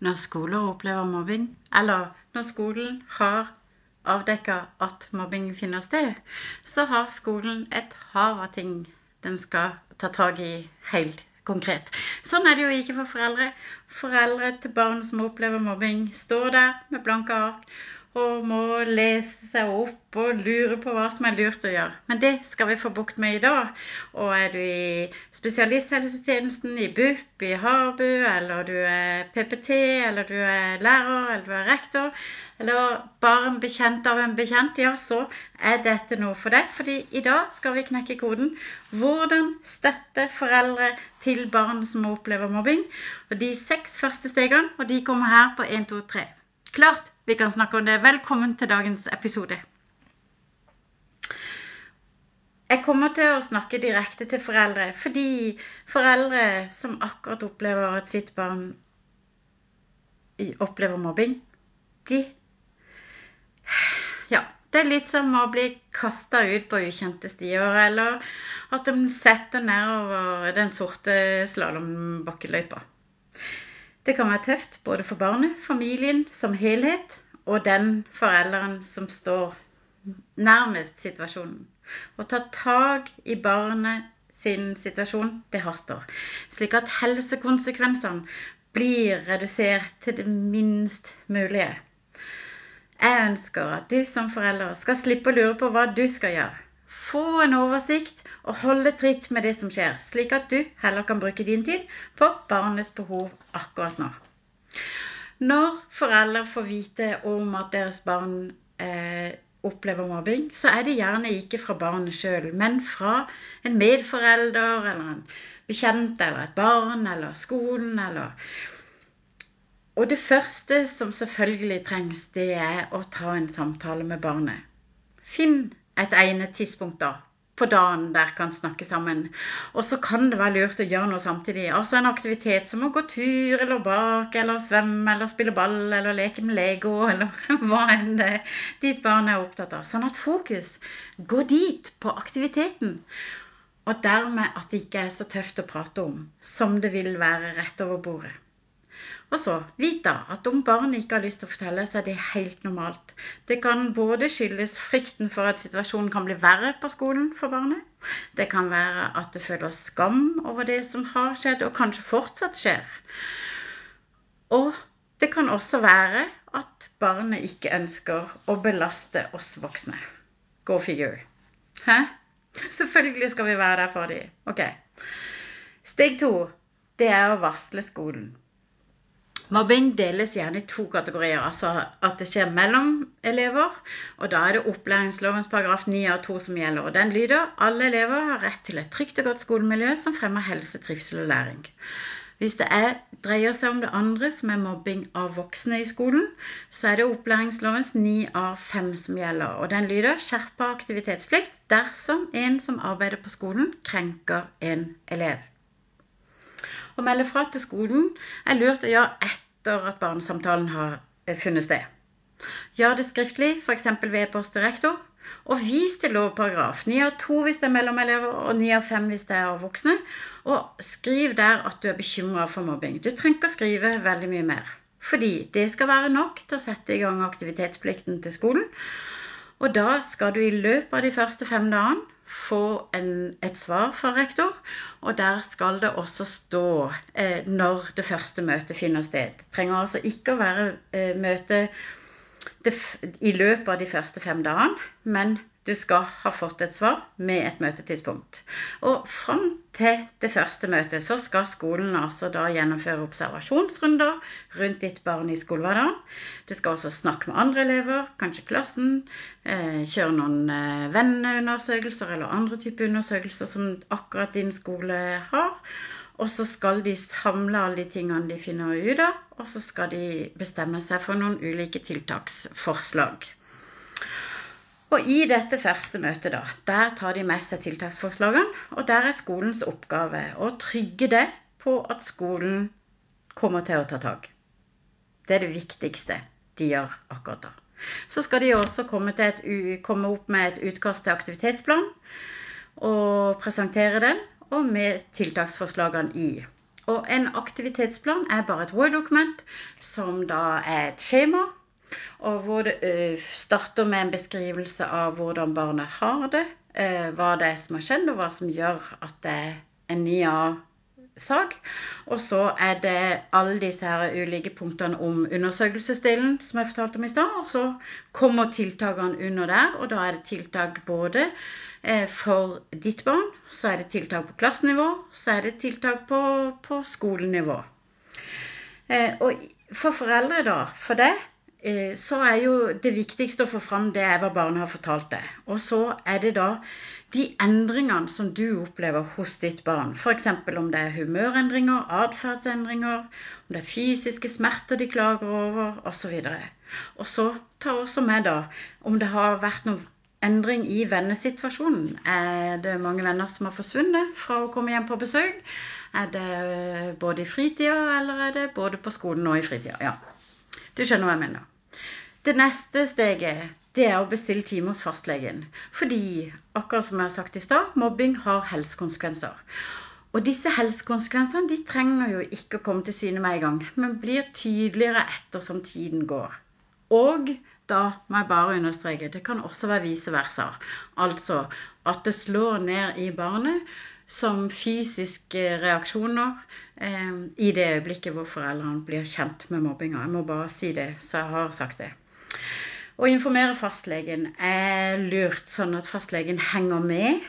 når skoler opplever mobbing, eller når skolen har avdekka at mobbing finner sted, så har skolen et hav av ting den skal ta tak i helt konkret. Sånn er det jo ikke for foreldre. Foreldre til barn som opplever mobbing, står der med blanke ark og må lese seg opp og lure på hva som er lurt å gjøre. Men det skal vi få bukt med i dag. Og er du i spesialisthelsetjenesten, i BUP, i Harbu, eller du er PPT, eller du er lærer, eller du er rektor, eller bare en bekjent av en bekjent, ja, så er dette noe for deg. Fordi i dag skal vi knekke koden. Hvordan støtte foreldre til barn som opplever mobbing. Og de seks første stegene, og de kommer her på 1, 2, 3. Klart vi kan snakke om det. Velkommen til dagens episode. Jeg kommer til å snakke direkte til foreldre, fordi foreldre som akkurat opplever at sitt barn opplever mobbing, de Ja, det er litt som å bli kasta ut på ukjente stier, eller at de setter nedover den sorte slalåmbakkeløypa. Det kan være tøft både for barnet, familien som helhet og den forelderen som står nærmest situasjonen. Å ta tak i barnet sin situasjon, det haster. Slik at helsekonsekvensene blir redusert til det minst mulige. Jeg ønsker at du som forelder skal slippe å lure på hva du skal gjøre. Få en oversikt og holde tritt med det som skjer, slik at du heller kan bruke din tid på barnets behov akkurat nå. Når foreldre får vite om at deres barn eh, opplever mobbing, så er det gjerne ikke fra barnet sjøl, men fra en medforelder eller en bekjent eller et barn eller skolen eller Og det første som selvfølgelig trengs, det er å ta en samtale med barnet. Finn et egnet tidspunkt, da på dagen der kan snakke sammen. Og så kan det være lurt å gjøre noe samtidig. Altså en aktivitet som å gå tur eller bake eller svømme eller spille ball eller leke med Lego eller hva enn det ditt barn er opptatt av. Sånn at fokus går dit, på aktiviteten. Og dermed at det ikke er så tøft å prate om som det vil være rett over bordet. Og så, vit da at om barnet ikke har lyst til å fortelle, så er det helt normalt. Det kan både skyldes frykten for at situasjonen kan bli verre på skolen for barnet. Det kan være at det føler skam over det som har skjedd, og kanskje fortsatt skjer. Og det kan også være at barnet ikke ønsker å belaste oss voksne. Go figure. Hæ? Selvfølgelig skal vi være der for dem. Ok. Steg to, det er å varsle skolen. Mobbing deles gjerne i to kategorier. Altså at det skjer mellom elever, og da er det opplæringslovens paragraf 9 av 2 som gjelder. Og den lyder alle elever har rett til et trygt og godt skolemiljø som fremmer helse, trivsel og læring. Hvis det er, dreier seg om det andre, som er mobbing av voksne i skolen, så er det opplæringslovens 9 av 5 som gjelder. Og den lyder skjerpa aktivitetsplikt dersom en som arbeider på skolen, krenker en elev. Å melde fra til skolen er lurt å gjøre etter at barnesamtalen har eh, funnet sted. Gjør det skriftlig, f.eks. ved e-post til rektor. Og vis til lovparagraf 9 av 2 hvis det er mellomelever, og 9 av 5 hvis det er voksne. Og skriv der at du er bekymra for mobbing. Du trenger ikke å skrive veldig mye mer. Fordi det skal være nok til å sette i gang aktivitetsplikten til skolen. Og da skal du i løpet av de første fem dagene få en, et svar fra rektor, og der skal det også stå eh, når det første møtet finner sted. Det trenger altså ikke å være eh, møte det, i løpet av de første fem dagene, men du skal ha fått et svar med et møtetidspunkt. Og fram til det første møtet så skal skolen altså da gjennomføre observasjonsrunder rundt ditt barn i skolehverdagen. Det skal også snakke med andre elever, kanskje klassen, eh, kjøre noen eh, venneundersøkelser eller andre typer undersøkelser som akkurat din skole har. Og så skal de samle alle de tingene de finner ut av, og så skal de bestemme seg for noen ulike tiltaksforslag. Og i dette første møtet, da, der tar de med seg tiltaksforslagene. Og der er skolens oppgave å trygge det på at skolen kommer til å ta tak. Det er det viktigste de gjør akkurat da. Så skal de også komme, et, komme opp med et utkast til aktivitetsplan og presentere den, og med tiltaksforslagene i. Og en aktivitetsplan er bare et Word-dokument som da er et skjema, og hvor det starter med en beskrivelse av hvordan barnet har det, hva det er som har skjedd, og hva som gjør at det er en ny sak. Og så er det alle disse her ulike punktene om undersøkelsesdelen som jeg fortalte om i stad. Og så kommer tiltakene under der, og da er det tiltak både for ditt barn, så er det tiltak på klassenivå, så er det tiltak på, på skolenivå. Og for foreldre, da, for det, så er jo det viktigste å få fram det hva barnet har fortalt deg. Og så er det da de endringene som du opplever hos ditt barn, f.eks. om det er humørendringer, atferdsendringer, om det er fysiske smerter de klager over, osv. Og så ta også med da om det har vært noen endring i vennesituasjonen. Er det mange venner som har forsvunnet fra å komme hjem på besøk? Er det både i fritida, eller er det både på skolen og i fritida? Ja, du skjønner hva jeg mener. Det neste steget det er å bestille time hos fastlegen. Fordi, akkurat som jeg har sagt i stad, mobbing har helsekonsekvenser. Og disse helsekonsekvensene de trenger jo ikke å komme til syne med en gang, men blir tydeligere ettersom tiden går. Og da må jeg bare understreke, det kan også være vice versa. Altså at det slår ned i barnet som fysiske reaksjoner eh, i det øyeblikket hvor foreldrene blir kjent med mobbinga. Jeg må bare si det, så jeg har sagt det. Å informere fastlegen er lurt, sånn at fastlegen henger med.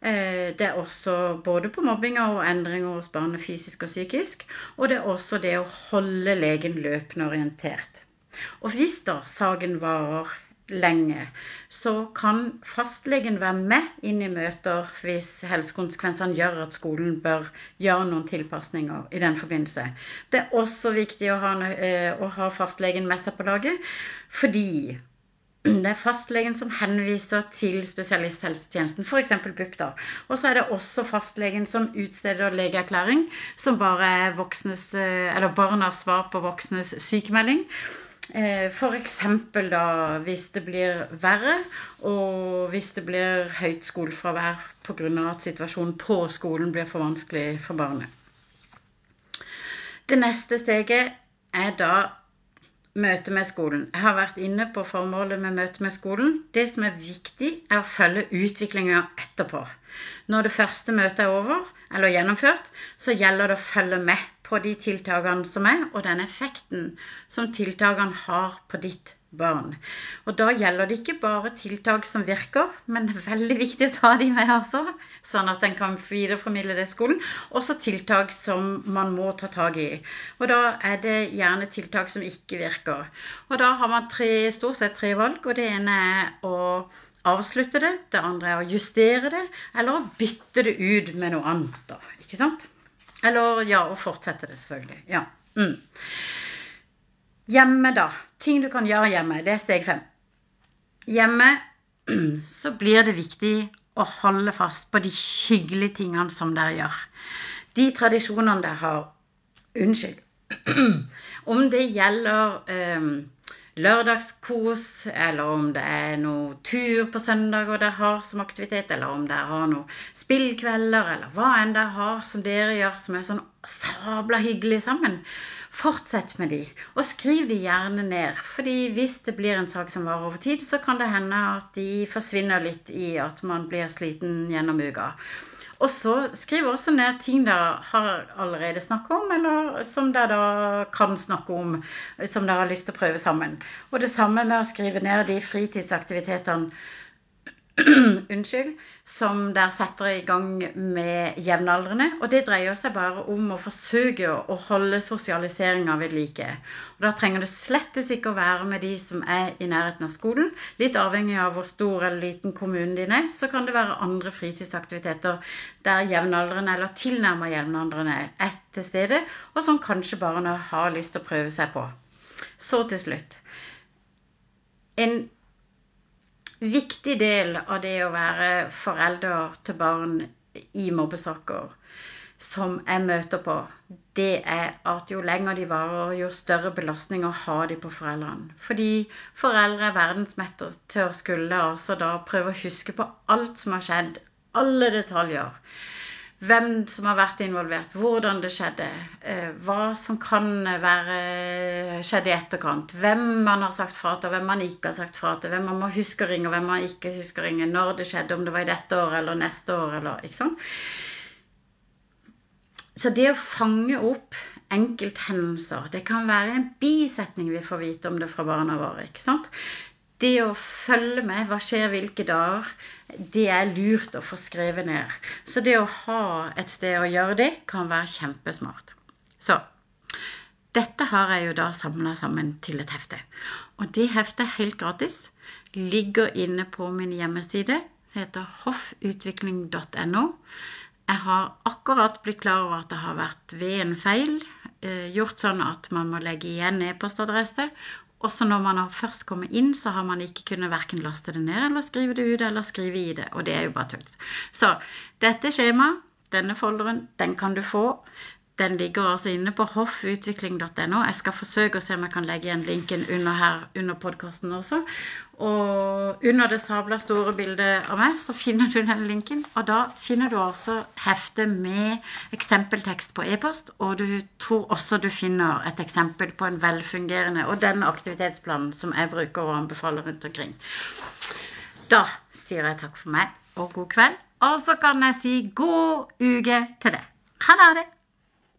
Eh, det er også både på mobbinger og endringer hos barnet fysisk og psykisk. Og det er også det å holde legen løpende orientert. Og hvis da saken varer lenge, så kan fastlegen være med inn i møter hvis helsekonsekvensene gjør at skolen bør gjøre noen tilpasninger i den forbindelse. Det er også viktig å ha, eh, å ha fastlegen med seg på laget, fordi det er fastlegen som henviser til spesialisthelsetjenesten, f.eks. BUP. da. Og så er det også fastlegen som utsteder legeerklæring, som bare er voksnes, eller barnas svar på voksnes sykemelding. Eh, F.eks. da hvis det blir verre, og hvis det blir høyt skolefravær pga. at situasjonen på skolen blir for vanskelig for barnet. Det neste steget er da møte med skolen. Jeg har vært inne på formålet med møte med skolen. Det som er viktig, er å følge utviklinga etterpå. Når det første møtet er over, eller gjennomført, så gjelder det å følge med på de tiltakene som er, og den effekten som tiltakene har på ditt barn. Og da gjelder det ikke bare tiltak som virker, men det er veldig viktig å ta de med også, sånn at en kan videreformidle det i skolen. Også tiltak som man må ta tak i. Og da er det gjerne tiltak som ikke virker. Og da har man tre, stort sett tre valg, og det ene er å avslutte det, det andre er å justere det, eller å bytte det ut med noe annet. da, ikke sant? Eller ja, å fortsette det, selvfølgelig. Ja. Mm. Hjemme, da. Ting du kan gjøre hjemme. Det er steg fem. Hjemme så blir det viktig å holde fast på de hyggelige tingene som dere gjør. De tradisjonene dere har. Unnskyld. Om det gjelder um, lørdagskos, eller om det er noe tur på søndag og dere har som aktivitet, eller om dere har noen spillkvelder, eller hva enn dere har som dere gjør som er sånn sabla hyggelig sammen. Fortsett med de, og skriv de gjerne ned. fordi hvis det blir en sak som varer over tid, så kan det hende at de forsvinner litt i at man blir sliten gjennom uka. Og så skriv også ned ting dere har allerede snakket om, eller som dere da kan snakke om, som dere har lyst til å prøve sammen. Og det samme med å skrive ned de fritidsaktivitetene unnskyld, som der setter i gang med jevnaldrende. Og det dreier seg bare om å forsøke å holde sosialiseringa ved like. Og da trenger det slettes ikke å være med de som er i nærheten av skolen. Litt avhengig av hvor stor eller liten kommunen din er, så kan det være andre fritidsaktiviteter der jevnaldrende eller tilnærma jevnaldrende er til stede, og som kanskje barna har lyst til å prøve seg på. Så til slutt. En viktig del av det å være forelder til barn i mobbesaker som jeg møter på, det er at jo lenger de varer, jo større belastninger har de på foreldrene. Fordi foreldre er verdensmester til å skulle altså da prøve å huske på alt som har skjedd, alle detaljer. Hvem som har vært involvert, hvordan det skjedde, eh, hva som kan være skjedd i etterkant, hvem man har sagt fra til, hvem man ikke har sagt fra til, hvem man må huske å ringe, hvem man ikke husker å ringe, når det skjedde, om det var i dette året eller neste år, eller ikke sant. Så det å fange opp enkelthendelser, det kan være en bisetning vi får vite om det fra barna våre. ikke sant? Det å følge med, hva skjer hvilke dager, det er lurt å få skrevet ned. Så det å ha et sted å gjøre det, kan være kjempesmart. Så dette har jeg jo da samla sammen til et hefte. Og det heftet helt gratis. Ligger inne på min hjemmeside. Det heter hoffutvikling.no. Jeg har akkurat blitt klar over at det har vært ved en feil eh, gjort sånn at man må legge igjen e-postadresse. Også når man har først kommet inn, så har man ikke kunnet verken laste det ned eller skrive det ut eller skrive i det. Og det er jo bare tull. Så dette skjemaet, denne folderen, den kan du få. Den ligger altså inne på hoffutvikling.no. Jeg skal forsøke å se om jeg kan legge igjen linken under her under podkasten også. Og under det sabla store bildet av meg så finner du den linken. Og da finner du også heftet med eksempeltekst på e-post. Og du tror også du finner et eksempel på en velfungerende og den aktivitetsplanen som jeg bruker og anbefaler rundt omkring. Da sier jeg takk for meg og god kveld. Og så kan jeg si god uke til deg. Ha det!